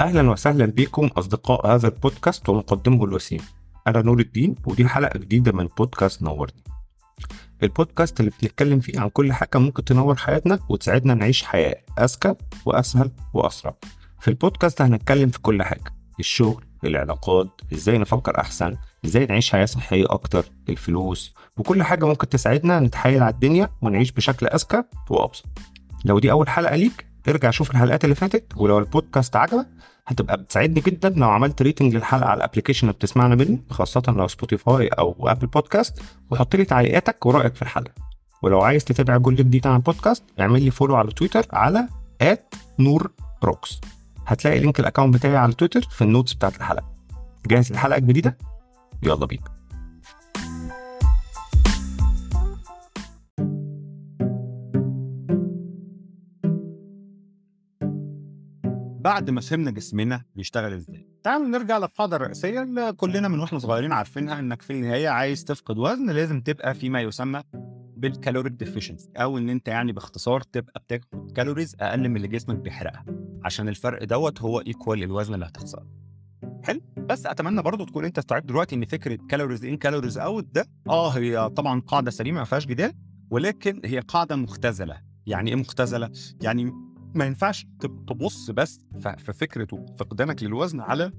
أهلا وسهلا بكم أصدقاء هذا البودكاست ومقدمه الوسيم. أنا نور الدين ودي حلقة جديدة من بودكاست نورني. البودكاست اللي بنتكلم فيه عن كل حاجة ممكن تنور حياتنا وتساعدنا نعيش حياة أذكى وأسهل وأسرع. في البودكاست هنتكلم في كل حاجة الشغل العلاقات إزاي نفكر أحسن إزاي نعيش حياة صحية أكتر الفلوس وكل حاجة ممكن تساعدنا نتحايل على الدنيا ونعيش بشكل أذكى وأبسط. لو دي أول حلقة ليك ارجع شوف الحلقات اللي فاتت ولو البودكاست عجبك هتبقى بتساعدني جدا لو عملت rating للحلقة على ال application اللي بتسمعنا منه خاصة لو سبوتيفاي أو ابل بودكاست وحط لي تعليقاتك ورأيك في الحلقة. ولو عايز تتابع كل جديد عن البودكاست اعمل لي follow على تويتر على نور روكس هتلاقي link ال account بتاعي على تويتر في ال notes بتاعت الحلقة. جاهز للحلقه الجديده يلا بينا. بعد ما فهمنا جسمنا بيشتغل إزاي؟ تعالوا نرجع للقاعده الرئيسية اللي كلنا من وإحنا صغيرين عارفينها إنك في النهاية عايز تفقد وزن لازم تبقى فيما يسمى بال calorie deficiency أو إن أنت يعني باختصار تبقى بتاخد calories أقل من اللي جسمك بيحرقها عشان الفرق دوت هو equal الوزن اللي هتخسره. حلو بس أتمنى برضو تكون أنت استوعبت دلوقتي إن فكرة calories in calories out ده آه هي طبعا قاعدة سليمة ما فيهاش جدال ولكن هي قاعدة مختزلة. يعني إيه مختزلة؟ يعني ما ينفعش تبص بس في فكرة فقدانك للوزن على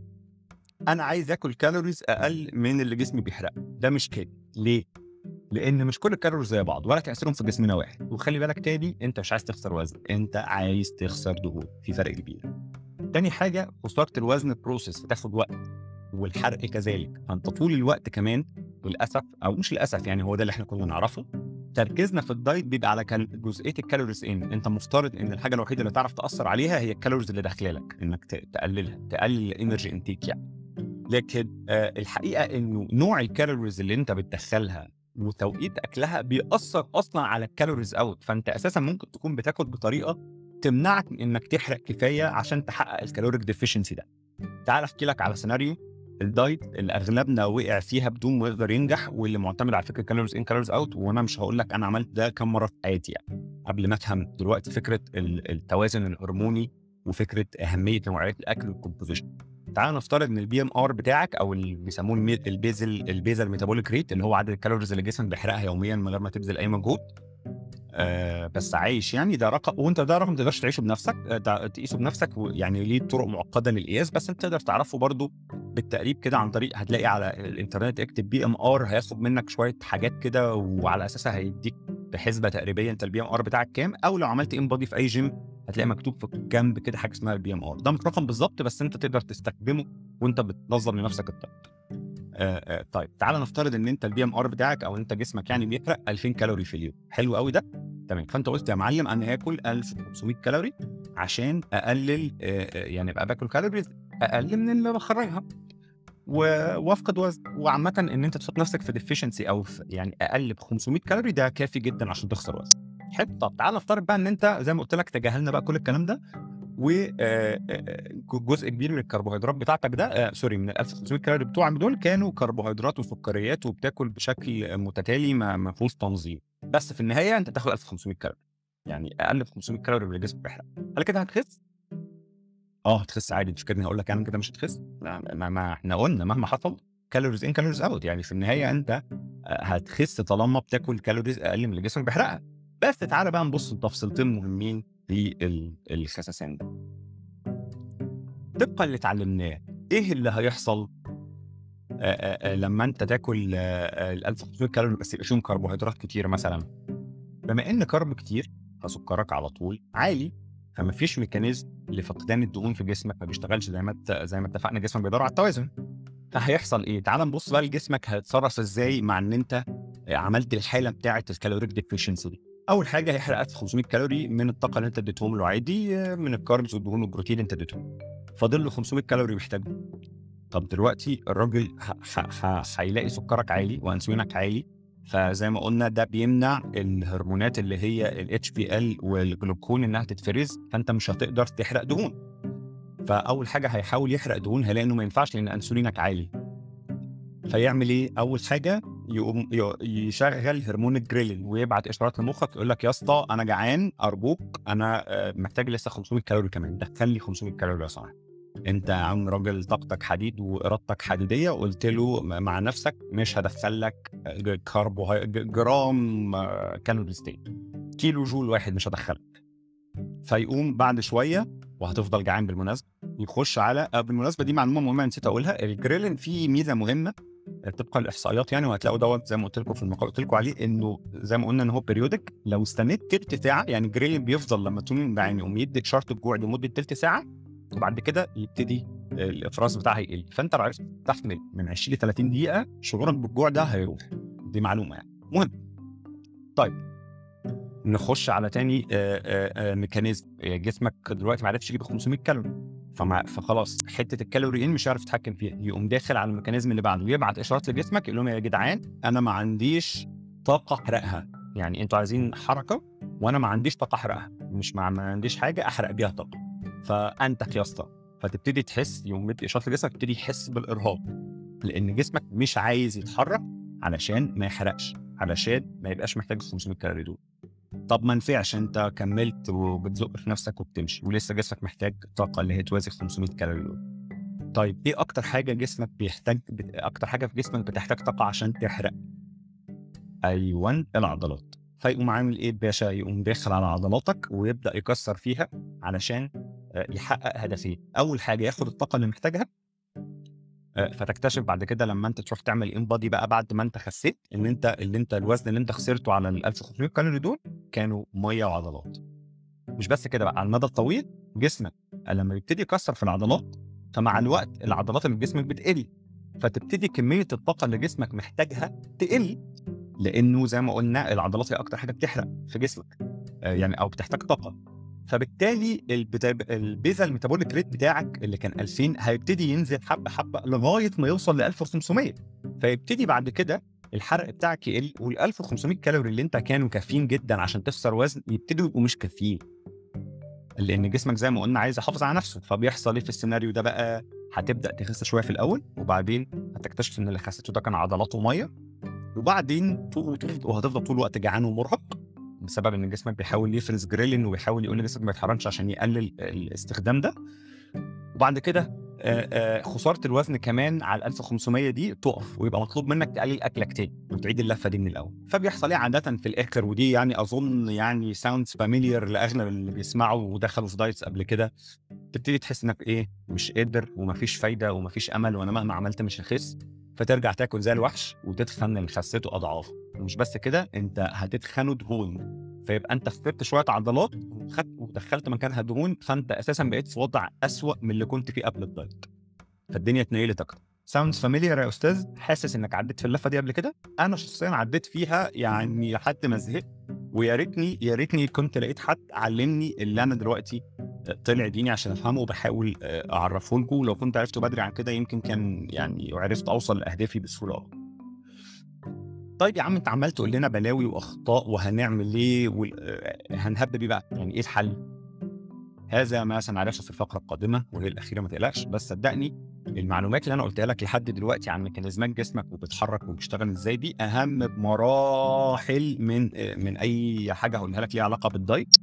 أنا عايز آكل calories أقل من اللي جسمي بيحرقها ده مش كده. ليه؟ لأن مش كل ال calories زي بعض ولا تاثيرهم في جسمنا واحد. وخلي بالك تاني أنت مش عايز تخسر وزن أنت عايز تخسر دهون. في فرق كبير. تاني حاجة خسارة الوزن process بتاخد وقت. والحرق كذلك. فأنت طول الوقت كمان للاسف أو مش للأسف يعني هو ده اللي إحنا كنا نعرفه. تركيزنا في ال diet بيبقى على جزئية ال calories إن أنت مفترض إن الحاجة الوحيدة اللي تعرف تأثر عليها هي ال calories اللي داخلة لك إنك تقللها تقلل ال energy intake يعني. لكن آه الحقيقة إنه نوع ال calories اللي أنت بتدخلها وتوقيت أكلها بيأثر أصلا على ال calories out فأنت أساسا ممكن تكون بتاكل بطريقة تمنعك من إنك تحرق كفاية عشان تحقق ال caloric deficiency ده. تعال أحكي لك على سيناريو ال diet اللي أغلبنا وقع فيها بدون ما يقدر ينجح واللي معتمد على فكرة calories in calories out وأنا مش هقول لك أنا عملت ده كم مرة في حياتي يعني. قبل ما أفهم دلوقتي فكرة التوازن الهرموني وفكرة أهمية نوعية الأكل وال composition تعال نفترض إن ال BMR بتاعك أو اللي بيسموه ال basal ال basal metabolic rate اللي هو عدد ال calories اللي جسمك بيحرقها يوميا من غير ما تبذل أي مجهود آه بس عايش يعني. ده رقم وانت ده رقم ما تقدرش تعيشه بنفسك آه تقيسه بنفسك يعني ليه طرق معقدة للقياس. بس انت تقدر تعرفه برضو بالتقريب كده عن طريق هتلاقي على الإنترنت اكتب BMR هياخد منك شوية حاجات كده وعلى أساسها هيديك بحسبه تقريبية انت ال BMR بتاعك كام. أو لو عملت InBody في أي جيم هتلاقي مكتوب في الجنب كده حاجة اسمها ال BMR. ده مش رقم بالظبط بس انت تقدر تستخدمه وانت بتنظم لنفسك الطاقة. آه آه طيب تعال نفترض إن أنت ال BMR بتاعك أو أنت جسمك يعني بيحرق 2000 كالوري في اليوم. حلو قوي ده؟ تمام. فأنت قلت يا معلم أنا هاكل 1500 كالوري عشان أقلل آه يعني أبقى باكل calories أقل من اللي بخرجها. وأفقد وزن. وعامة إن أنت تحط نفسك في deficiency أو في يعني أقل ب 500 كالوري ده كافي جدا عشان تخسر وزن. حلو. طب تعال نفترض بقى إن أنت زي ما قلت لك تجاهلنا بقى كل الكلام ده. وجزء كبير من الكربوهيدرات بتاعتك ده آه sorry من ال 1500 كالوري بتوعك دول كانوا كربوهيدرات وسكريات وبتاكل بشكل متتالي ما فيهوش تنظيم. بس في النهاية أنت تاخد 1500 كالوري يعني أقل ب 500 كالوري من الجسم بيحرق. هل كده هتخس؟ آه هتخس عادي مش كده هقول لك أنا كده مش هتخس. لا ما, ما إحنا قلنا مهما حصل calories in calories out يعني في النهاية أنت هتخس طالما بتاكل calories أقل من اللي جسمك بيحرقها. بس تعالى بقى نبص لتفصيلتين مهمين للخسسان ده طبقا اللي اتعلمناه إيه اللي هيحصل؟ آآ آآ لما أنت تاكل ال 1500 كالوري بس يبقى فيهم كربوهيدرات كتير مثلا. بما إن carb كتير فسكرك على طول عالي فما فيش mechanism لفقدان الدهون في جسمك ما بيشتغلش زي ما زي ما اتفقنا جسمك بيدور على التوازن. فهيحصل إيه؟ تعال نبص بقى لجسمك هيتصرف إزاي مع إن أنت عملت الحالة بتاعة ال caloric deficiency دي. أول حاجة هيحرق 1500 كالوري من الطاقة اللي أنت اديتهم له عادي من ال carbs والدهون والبروتين اللي أنت اديتهم. فاضل له 500 كالوري محتاجهم طب دلوقتي الراجل هيلاقي سكرك عالي وأنسولينك عالي فزي ما قلنا ده بيمنع الهرمونات اللي هي ال HSL وال glucagon إنها تتفرز فأنت مش هتقدر تحرق دهون. فأول حاجة هيحاول يحرق دهون هيلاقي إنه ما ينفعش لأن أنسولينك عالي. فيعمل إيه؟ أول حاجة يقوم يشغل هرمون الجريلين ويبعت إشارات لمخك يقول لك يا اسطى أنا جعان ارجوك أنا محتاج لسه 500 كالوري كمان دخل لي 500 كالوري يا صاحبي أنت يا عم راجل طاقتك حديد وإرادتك حديدية وقلت له مع نفسك مش هدخل لك. ج- جرام آه، calories تاني كيلو جول واحد مش هدخلك فيقوم بعد شوية وهتفضل جعان بالمناسبة يخش على آه، بالمناسبة دي معلومة مهمة نسيت أقولها الجريلين فيه ميزة مهمة آه، طبقا للاحصائيات يعني وهتلاقوا دوت زي ما قلت لكم في المقال قلت لكم عليه إنه زي ما قلنا إن هو بيريودك لو استنيت تلت ساعة يعني الجريلين بيفضل لما تكون جعان يقوم يدي اشاره الجوع لمدة تلت ساعة وبعد كده يبتدي الإفراز بتاعها يقل فأنت لو عرفت تحمل من 20 ل 30 دقيقة شعورك بالجوع ده هيروح. دي معلومة يعني. مهم. طيب. نخش على تاني آه، آه، آه، mechanism آه، جسمك دلوقتي ما عرفش يجيب 500 كالوري. فمع فخلاص حتة الكالوري إن مش هيعرف يتحكم فيها يقوم داخل على ال mechanism اللي بعده يبعت اشارات لجسمك يقول لهم يا جدعان أنا ما عنديش طاقة أحرقها. يعني أنتوا عايزين حركة وأنا ما عنديش طاقة أحرقها مش ما عنديش حاجة أحرق بيها طاقة. فأنتك يا اسطى فتبتدي تحس يوم مدي إشارة لجسمك تبتدي يحس بالإرهاق لأن جسمك مش عايز يتحرك علشان ما يحرقش علشان ما يبقاش محتاج ال 500 كالوري دول. طب ما نفعش انت كملت وبتزق في نفسك وبتمشي ولسه جسمك محتاج طاقة اللي هي توازي 500 كالوري. دول طيب إيه أكتر حاجة جسمك بيحتاج. أكتر حاجة في جسمك بتحتاج طاقة عشان تحرق؟ أيوه العضلات. فيقوم عامل إيه باشا؟ يقوم داخل على عضلاتك ويبدأ يكسر فيها علشان آه، يحقق هدفين. أول حاجة ياخد الطاقة اللي محتاجها آه، فتكتشف بعد كده لما انت تروح تعمل انبادي بقى بعد ما انت خسيت ان انت اللي انت الوزن اللي انت خسرته على ال 1500 كالوري دول كانوا مية وعضلات. مش بس كده بقى على المدى الطويل جسمك لما يبتدي يكسر في العضلات فمع الوقت العضلات اللي في جسمك بتقل. فتبتدي كمية الطاقة اللي جسمك محتاجها تقل لأنه زي ما قلنا العضلات هي أكتر حاجة بتحرق في جسمك آه، يعني أو بتحتاج طاقة. فبالتالي البيزا الميتابوليك ريت بتاعك اللي كان 2000 هيبتدي ينزل حبة حبة لغاية ما يوصل ل 1500 فيبتدي بعد كده الحرق بتاعك يقل وال 1500 كالوري اللي انت كانوا كافيين جدا عشان تخسر وزن يبتدوا يبقوا مش كافيين. لأن جسمك زي ما قلنا عايز يحافظ على نفسه فبيحصل إيه في السيناريو ده بقى؟ هتبدأ تخس شوية في الأول وبعدين هتكتشف إن اللي خسيته ده كان عضلات ومية وبعدين طول وهتفضل طول الوقت جعان ومرهق بسبب إن جسمك بيحاول يفرز جريلين وبيحاول يقول لجسمك ما يتحركش عشان يقلل الاستخدام ده. وبعد كده خسارة الوزن كمان على ال 1500 دي تقف ويبقى مطلوب منك تقلل أكلك تاني وتعيد اللفة دي من الأول. فبيحصل إيه عاده في الآخر؟ ودي يعني أظن يعني sounds familiar لأغلب اللي بيسمعوا ودخلوا في diets قبل كده. تبتدي تحس إنك إيه مش قادر ومفيش فايدة ومفيش أمل وأنا مهما عملت مش هخس. فترجع تاكل زي الوحش وتتخن اللي خسيته اضعاف ومش بس كده أنت هتتخنوا دهون فيبقى أنت خسرت شوية عضلات وخدت ودخلت مكانها دهون فأنت أساسا بقيت في وضع أسوأ من اللي كنت فيه قبل الدايت. فالدنيا اتنيلت أكتر. sounds familiar يا أستاذ. حاسس إنك عديت في اللفة دي قبل كده؟ أنا شخصيا عديت فيها يعني لحد ما زهقت ويا ريتني يا ريتني كنت لقيت حد علمني اللي أنا دلوقتي طلع ديني عشان أفهمه وبحاول أعرفه لكم لو كنت عرفته بدري عن كده يمكن كان يعني عرفت أوصل لأهدافي بسهولة أكتر. طيب يا عم انت عمال تقول لنا بلاوي وأخطاء وهنعمل إيه وهنهب بيه بقى. يعني إيه الحل؟ هذا ما سنعرفه في الفقرة القادمة وهي الأخيرة ما تقلقش بس صدقني المعلومات اللي أنا قلتها لك لحد دلوقتي عن ميكانيزمات جسمك وبتحرك وبيشتغل إزاي دي أهم بمراحل من من أي حاجة هقولها لك ليها علاقة بالدايت.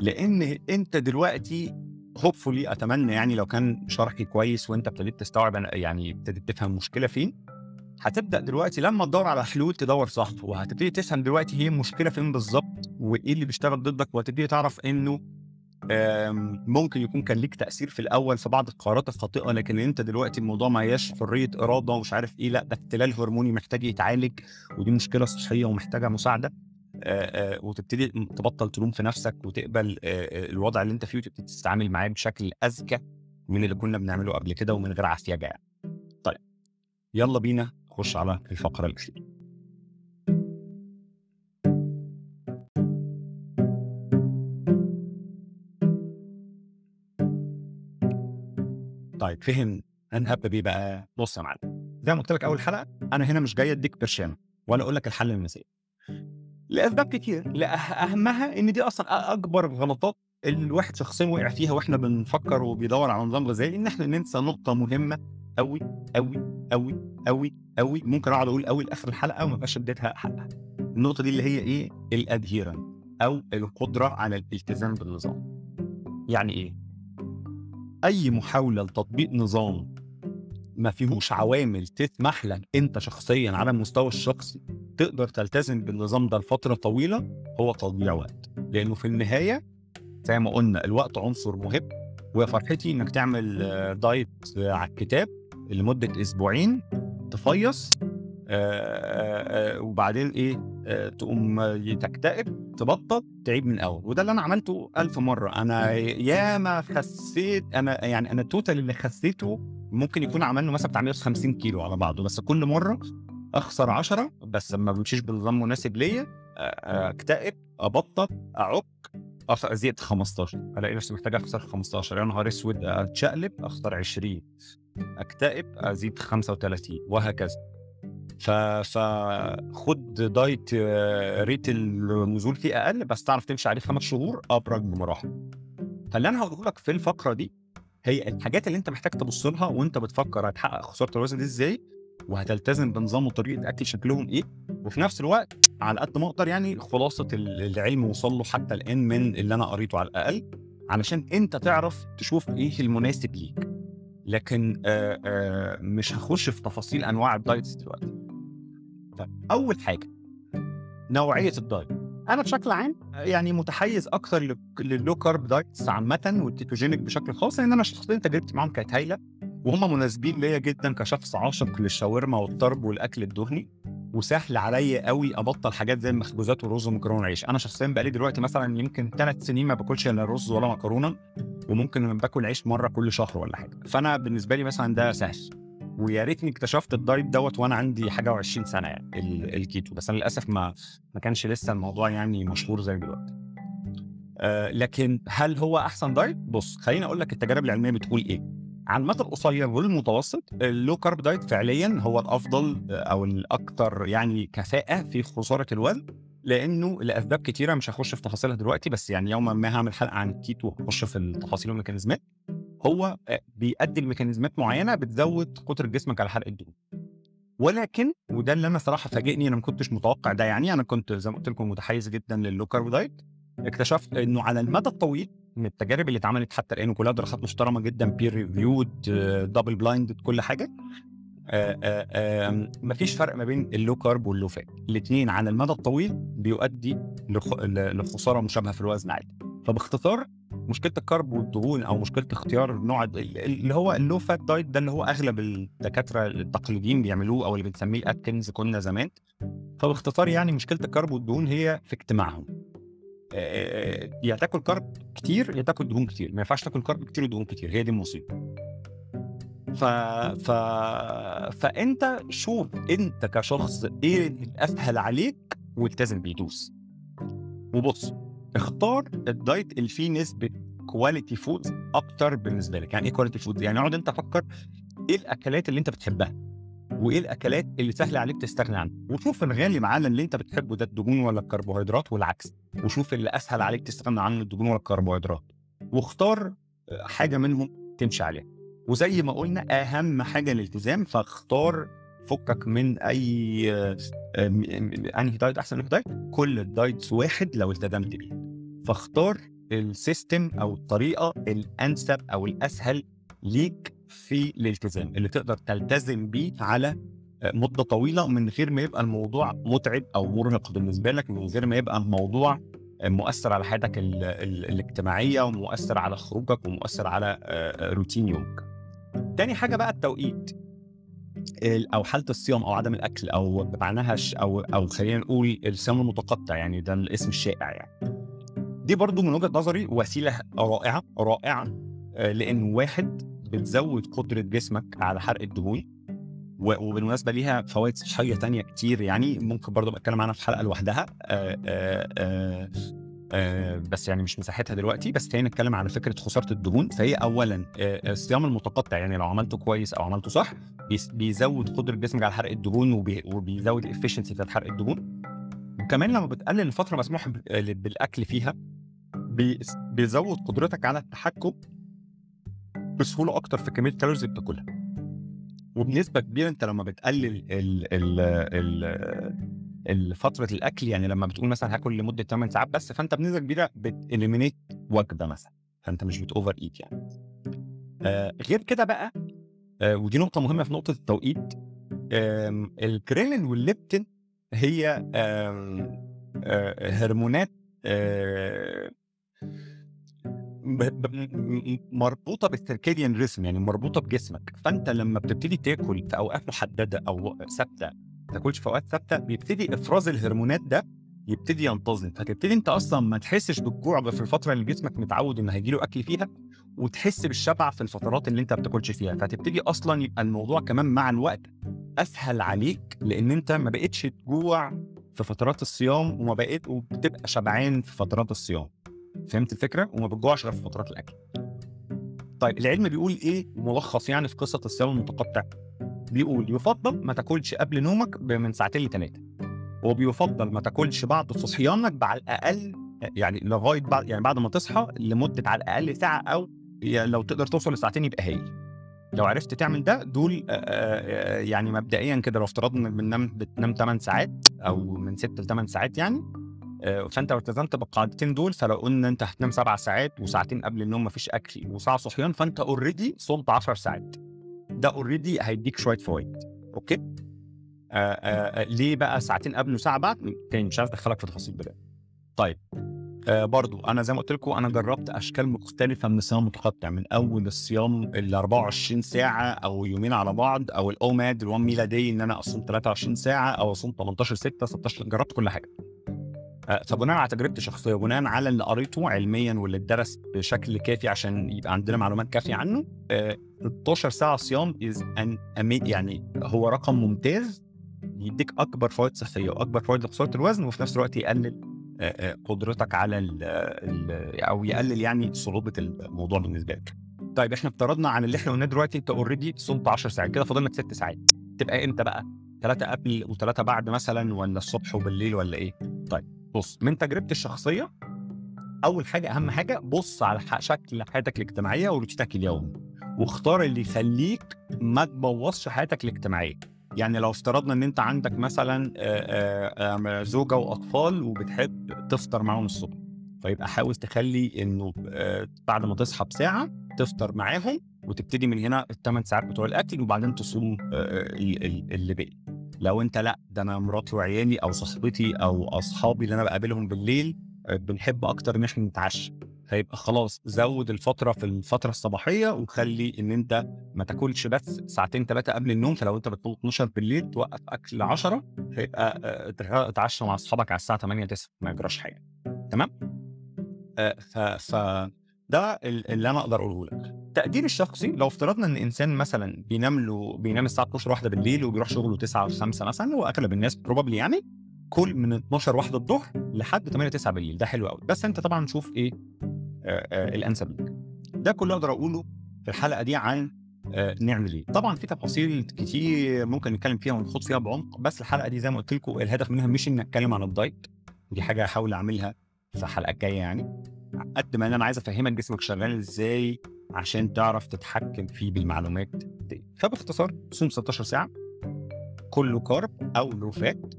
لأن أنت دلوقتي hopefully أتمنى يعني لو كان شرحي كويس وأنت ابتديت تستوعب يعني ابتديت تفهم المشكلة فين هتبدأ دلوقتي لما تدور على حلول تدور صح وهتبتدي تفهم دلوقتي هي المشكلة فين بالظبط وإيه اللي بيشتغل ضدك وهتبتدي تعرف إنه ممكن يكون كان ليك تأثير في الأول في بعض القرارات الخاطئة لكن أنت دلوقتي الموضوع ما هياش حرية إرادة ومش عارف إيه لأ ده اختلال هرموني محتاج يتعالج ودي مشكلة صحية ومحتاجة مساعدة وتبتدي تبطل تلوم في نفسك وتقبل الوضع اللي أنت فيه وتبتدي تتعامل معاه بشكل أذكى من اللي كنا بنعمله قبل كده ومن غير عفيجه يعني. طيب يلا بينا نخش على الفقرة الأخيرة. طيب فهم. هنهب بيه بقى. بص يا معلم زي ما قلت لك أول حلقة أنا هنا مش جاي أديك برشام ولا أقول لك الحل المثالي. لأسباب كتير. لأه- أهمها إن دي أصلا أكبر اللي الواحد شخصيا وقع فيها وإحنا بنفكر وبيدور على نظام غذائي إن إحنا ننسى نقطة مهمة قوي قوي قوي قوي قوي ممكن أقعد أقول قوي لآخر الحلقة وما بقاش أديتها حقها النقطة دي اللي هي إيه؟ الادهيرن أو القدرة على الالتزام بالنظام. يعني إيه؟ أي محاولة لتطبيق نظام ما فيهوش عوامل تسمح لك أنت شخصيا على المستوى الشخصي تقدر تلتزم بالنظام ده لفترة طويلة هو تضييع وقت. لأنه في النهاية زي ما قلنا الوقت عنصر مهم. ويا فرحتي إنك تعمل آه، دايت آه، على الكتاب. لمدة أسبوعين تفيص آه، آه، وبعدين إيه آه، تقوم تكتئب تبطل تعيد من الأول وده اللي أنا عملته ألف مرة. أنا ياما خسيت أنا يعني أنا ال total اللي خسيته ممكن يكون عملنا مثلا بتاع 150 كيلو على بعضه. بس كل مرة أخسر 10 بس لما بمشيش بنظام مناسب ليا آه، آه، أكتئب أبطل أعك أخ- ازيد 15 ألاقي نفسي محتاج اخسر 15 يا نهار أسود أتشقلب اخسر 20 أكتئب أزيد 35 وهكذا. ف فخد دايت آه، ريت النزول فيه أقل بس تعرف تمشي عليه خمس شهور أبرج بمراحل. فاللي أنا هقوله لك في الفقرة دي هي الحاجات اللي أنت محتاج تبص لها وأنت بتفكر هتحقق خسارة الوزن دي إزاي وهتلتزم بنظام وطريقة أكل شكلهم إيه. وفي نفس الوقت على قد ما أقدر يعني خلاصة ال- العلم وصل له حتى الآن من اللي أنا قريته على الأقل علشان أنت تعرف تشوف إيه المناسب ليك. لكن آه آه مش هخش في تفاصيل أنواع ال diets دلوقتي. طيب اول حاجة نوعية الدايت. أنا بشكل عام يعني متحيز أكتر لل- لل low carb diets عامة وال ketogenic بشكل خاص لأن أنا شخصيا تجربتي معاهم كانت هايلة. وهم مناسبين ليا جدا كشخص عاشق للشاورما والطرب والأكل الدهني وسهل عليا قوي أبطل حاجات زي المخبوزات والرز ومكرونه العيش أنا شخصيا بقالي دلوقتي مثلا يمكن ثلاث سنين ما باكلش لا رز ولا مكرونة وممكن باكل عيش مرة كل شهر ولا حاجة. فأنا بالنسبة لي مثلا ده سهل. ويا ريتني اكتشفت الدايت دوت وأنا عندي حاجة و20 سنة يعني ال- الكيتو. بس أنا للأسف ما ما كانش لسه الموضوع يعني مشهور زي دلوقتي. آه لكن هل هو أحسن دايت؟ بص خليني أقول لك التجارب العلمية بتقول إيه. على المدى القصير والمتوسط ال low carb diet فعليا هو الأفضل آه، أو الاكثر يعني كفاءة في خسارة الوزن لأنه لأسباب كتيرة مش هخش في تفاصيلها دلوقتي بس يعني يوما ما هعمل حلقة عن الكيتو وهخش في التفاصيل والميكانيزمات هو آه، بيؤدي لميكانيزمات معينة بتزود قدرة جسمك على حرق الدهون. ولكن وده اللي أنا صراحة فاجئني أنا ما كنتش متوقع ده يعني أنا كنت زي ما قلت لكم متحيز جدا لل low carb diet اكتشفت إنه على المدى الطويل من التجارب اللي اتعملت حتى الآن وكلها دراسات محترمة جدا peer reviewed double blind كل حاجة آه، آه، آه، مفيش فرق ما بين ال low carb وال low fat. الاثنين على المدى الطويل بيؤدي لخسارة مشابهة في الوزن عادي. فباختصار مشكلة ال carb والدهون أو مشكلة اختيار نوع ال- اللي هو ال low fat diet ده اللي هو أغلب الدكاترة التقليديين بيعملوه أو اللي بنسميه الاتكنز كنا زمان. فباختصار يعني مشكلة ال carb والدهون هي في اجتماعهم. يا تاكل carb كتير يا تاكل دهون كتير. ما ينفعش تاكل carb كتير ودهون كتير. هي دي المصيبة. ف... ف... فأنت شوف أنت كشخص إيه الأسهل عليك والتزم بيه. دوس. وبص اختار الدايت اللي فيه نسبة quality food أكتر بالنسبة لك. يعني إيه quality food يعني اقعد أنت فكر إيه الأكلات اللي أنت بتحبها؟ وإيه الأكلات اللي سهل عليك تستغنى عنها؟ وشوف الغالي معانا اللي أنت بتحبه ده الدهون ولا الكربوهيدرات والعكس. وشوف اللي أسهل عليك تستغنى عنه الدهون ولا الكربوهيدرات. واختار حاجة منهم تمشي عليها. وزي ما قلنا أهم حاجة الالتزام فاختار فكك من أي آه، آه، أنهي diet أحسن من diet؟ كل ال diets واحد لو التزمت بيه. فاختار ال system أو الطريقة الأنسب أو الأسهل ليك في الالتزام اللي تقدر تلتزم بيه على آه، مدة طويلة من غير ما يبقى الموضوع متعب أو مرهق بالنسبة لك من غير ما يبقى الموضوع آه، مؤثر على حياتك ال- ال- الاجتماعية ومؤثر على خروجك ومؤثر على آه، روتين يومك. تاني حاجة بقى التوقيت ال- أو حالة الصيام أو عدم الأكل أو بمعناها أو أو خلينا نقول الصيام المتقطع يعني ده الاسم الشائع يعني دي برضو من وجهة نظري وسيلة رائعة رائعة لأن واحد بتزود قدرة جسمك على حرق الدهون وبالمناسبة ليها فوائد صحية تانية كتير يعني ممكن برضو بتكلم عنها في حلقة لوحدها آه، آه، آه، بس يعني مش مساحتها دلوقتي بس خلينا نتكلم على فكرة خسارة الدهون فهي اولا الصيام المتقطع يعني لو عملته كويس أو عملته صح بيزود قدرة جسمك على حرق الدهون وبي- وبيزود ال efficiency بتاعت حرق الدهون. وكمان لما بتقلل الفترة مسموح بالأكل فيها بي- بيزود قدرتك على التحكم بسهولة أكتر في كمية ال calories اللي بتاكلها. وبنسبة كبيرة أنت لما بتقلل ال ال ال فترة الأكل يعني لما بتقول مثلا هاكل لمدة 8 ساعات بس فأنت بنسبة كبيرة بت eliminate وجبة مثلا فأنت مش بت overeat يعني. آه غير كده بقى آه ودي نقطة مهمة في نقطة التوقيت آم، ال ghrelin وال leptin هي آم، آه، هرمونات آه، مربوطة بال circadian rhythm يعني مربوطة بجسمك. فأنت لما بتبتدي تاكل في أوقات محددة أو ثابتة ما تاكلش في أوقات ثابتة بيبتدي إفراز الهرمونات ده يبتدي ينتظم. فتبتدي أنت أصلا ما تحسش بالجوع في الفترة اللي جسمك متعود إن هيجيله أكل فيها وتحس بالشبع في الفترات اللي أنت ما بتاكلش فيها. فتبتدي أصلا يبقى الموضوع كمان مع الوقت أسهل عليك لأن أنت ما بقتش تجوع في فترات الصيام وما بقيت وبتبقى شبعان في فترات الصيام. فهمت الفكرة؟ وما بتجوعش غير في فترات الأكل. طيب العلم بيقول إيه ملخص يعني في قصة الصيام المتقطع؟ بيقول يفضل ما تاكلش قبل نومك من ساعتين لثلاثه وبيفضل ما تاكلش بعد صحيانك بعد الأقل يعني لغاية بعد يعني بعد ما تصحى لمدة على الأقل ساعة أو لو تقدر توصل لساعتين يبقى هايل. لو عرفت تعمل ده دول يعني مبدئيا كده لو افترضنا بننام بتنام 8 ساعات أو من 6 ل 8 ساعات يعني فأنت لو التزمت بالقاعدتين دول فلو قلنا أنت هتنام سبع ساعات وساعتين قبل النوم مفيش أكل وساعة صحيان فأنت already صمت 10 ساعات. ده already هيديك شوية فوائد. okay؟ آه آه آه ليه بقى ساعتين قبل وساعة بعد؟ تاني مش عايز أدخلك في تفاصيل دلوقتي. طيب آه برضو أنا زي ما قلت لكم أنا جربت أشكال مختلفة من الصيام المتقطع من أول الصيام ال 24 ساعة أو يومين على بعض أو ال OMAD ال one meal a day إن أنا أصوم 23 ساعة أو أصوم 18 6 16 جربت كل حاجة. آه، فبناء على تجربتي الشخصيه وبناء على اللي قريته علميا واللي اتدرس بشكل كافي عشان يبقى عندنا معلومات كافية عنه آه، 16 ساعة صيام is an يعني هو رقم ممتاز يديك أكبر فوائد صحية وأكبر فوائد لخسارة الوزن وفي نفس الوقت يقلل آه، آه، قدرتك على ال ال أو يقلل يعني صعوبة الموضوع بالنسبة لك. طيب إحنا افترضنا عن اللي إحنا قلناه دلوقتي أنت already صمت 10 ساعات كده فاضل لك 6 ساعات تبقى إمتى بقى؟ ثلاثة قبل وثلاثه بعد مثلا ولا الصبح وبالليل ولا إيه؟ طيب بص من تجربتي الشخصية أول حاجة أهم حاجة بص على شكل حياتك الاجتماعية وروتينك اليومي واختار اللي يخليك ما تبوظش حياتك الاجتماعية. يعني لو افترضنا إن أنت عندك مثلا زوجة وأطفال وبتحب تفطر معاهم الصبح فيبقى حاول تخلي إنه بعد ما تصحى بساعة تفطر معاهم وتبتدي من هنا الثمان ساعات بتوع الأكل وبعدين تصوم ال- ال- اللي باقي لو انت لأ ده أنا مراتي وعيالي أو صاحبتي أو أصحابي اللي أنا بقابلهم بالليل آه، بنحب أكتر إن إحنا نتعشى. فيبقى خلاص زود الفترة في الفترة الصباحية وخلي إن أنت ما تاكلش بس ساعتين ثلاثة قبل النوم فلو أنت بتنام 12 بالليل توقف أكل 10 فيبقى آه، اتعشى مع أصحابك على الساعة 8 9 ما يجراش حاجة. تمام؟ آه، ف ف ده ال- اللي أنا أقدر أقوله لك. تقديري الشخصي لو افترضنا إن إنسان مثلا بينام له بينام الساعة 12 واحدة بالليل وبيروح شغله 9 أو 5 مثلا واغلب الناس بروبابلي يعني كل من 12 واحدة الظهر لحد 8 9 بالليل ده حلو قوي بس أنت طبعا شوف إيه آه، آه، الانسب ليك. ده كله أقدر أقوله في الحلقة دي عن آه، نعمل إيه. طبعا في تفاصيل كتير ممكن نتكلم فيها ونخوض فيها بعمق بس الحلقة دي زي ما قلت لكم الهدف منها مش ان أتكلم عن الدايت دي حاجة هحاول أعملها في الحلقة الجاية يعني. قد ما أنا عايز أفهمك جسمك شغال إزاي عشان تعرف تتحكم فيه بالمعلومات دي. فباختصار صوم 16 ساعة. low carb أو low fat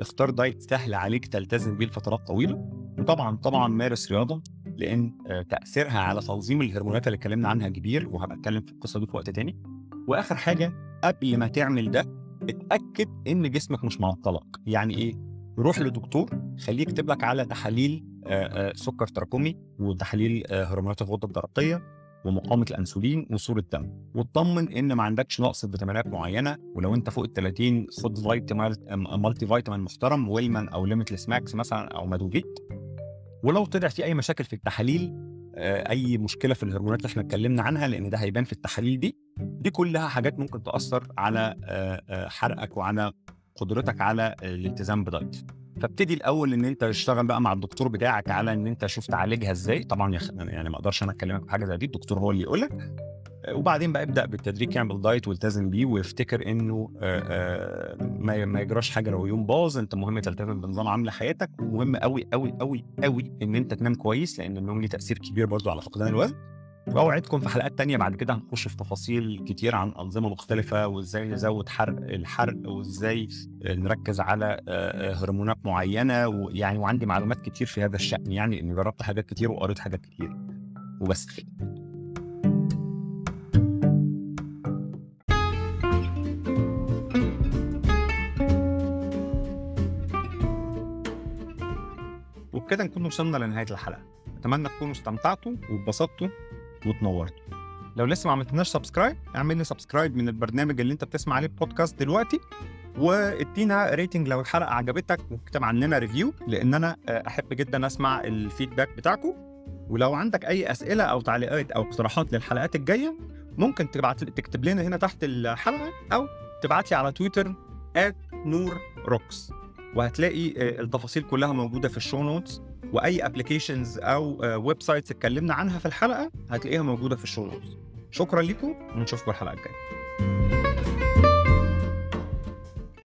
اختار diet سهل عليك تلتزم بيه لفترات طويلة. وطبعا طبعا مارس رياضة لأن آه، تأثيرها على تنظيم الهرمونات اللي اتكلمنا عنها كبير وهبقى أتكلم في القصة دي في وقت تاني. وآخر حاجة قبل ما تعمل ده اتأكد إن جسمك مش معطلك. يعني إيه؟ روح لدكتور خليه يكتب لك على تحاليل آه، آه، سكر تراكمي وتحاليل هرمونات الغدة الدرقية. ومقاومة الأنسولين وصوره دم واطمن إن ما عندكش نقص في فيتامينات معينة ولو أنت فوق ال 30 خد فيتامين multivitamin محترم Wellman أو Limitless Max مثلا أو مادوفيت. ولو طلع في أي مشاكل في التحاليل آه، أي مشكلة في الهرمونات اللي إحنا اتكلمنا عنها لأن ده هيبان في التحاليل دي دي كلها حاجات ممكن تأثر على آه، آه، حرقك وعلى قدرتك على الالتزام بدايت. فابتدي الأول إن أنت تشتغل بقى مع الدكتور بتاعك على إن أنت شوف تعالجها إزاي. طبعا. يعني ما أقدرش أنا أكلمك في حاجة زي دي الدكتور هو اللي يقول لك. وبعدين بقى ابدأ بالتدريج اعمل دايت والتزم بيه وافتكر إنه ما ما يجراش حاجة لو يوم باظ أنت مهم تلتزم بنظام عامل حياتك. ومهم قوي قوي قوي قوي إن أنت تنام كويس لأن النوم ليه تأثير كبير برضو على فقدان الوزن. واوعدكم في حلقات تانية بعد كده هنخش في تفاصيل كتير عن أنظمة مختلفة وإزاي نزود حرق الحرق وإزاي آه، نركز على آه، آه، هرمونات معينة ويعني وعندي معلومات كتير في هذا الشأن يعني إني جربت حاجات كتير وقريت حاجات كتير. وبس. وبكده نكون وصلنا لنهاية الحلقة. أتمنى تكونوا استمتعتوا واتبسطتوا. وتنورتوا لو لسه ما عملتناش subscribe اعمل لي subscribe من البرنامج اللي انت بتسمع عليه البودكاست دلوقتي وادينا rating لو الحلقة عجبتك واكتب عننا review لأن أنا أحب جدا أسمع ال feedback بتاعكم ولو عندك أي أسئلة أو تعليقات أو اقتراحات للحلقات الجاية ممكن تبعت تكتب لنا هنا تحت الحلقة أو تبعت لي على تويتر نور روكس وهتلاقي التفاصيل كلها موجودة في ال show notes. وأي applications أو websites اتكلمنا عنها في الحلقة هتلاقيها موجودة في ال show شكرا لكم ونشوفكم الحلقة الجاية.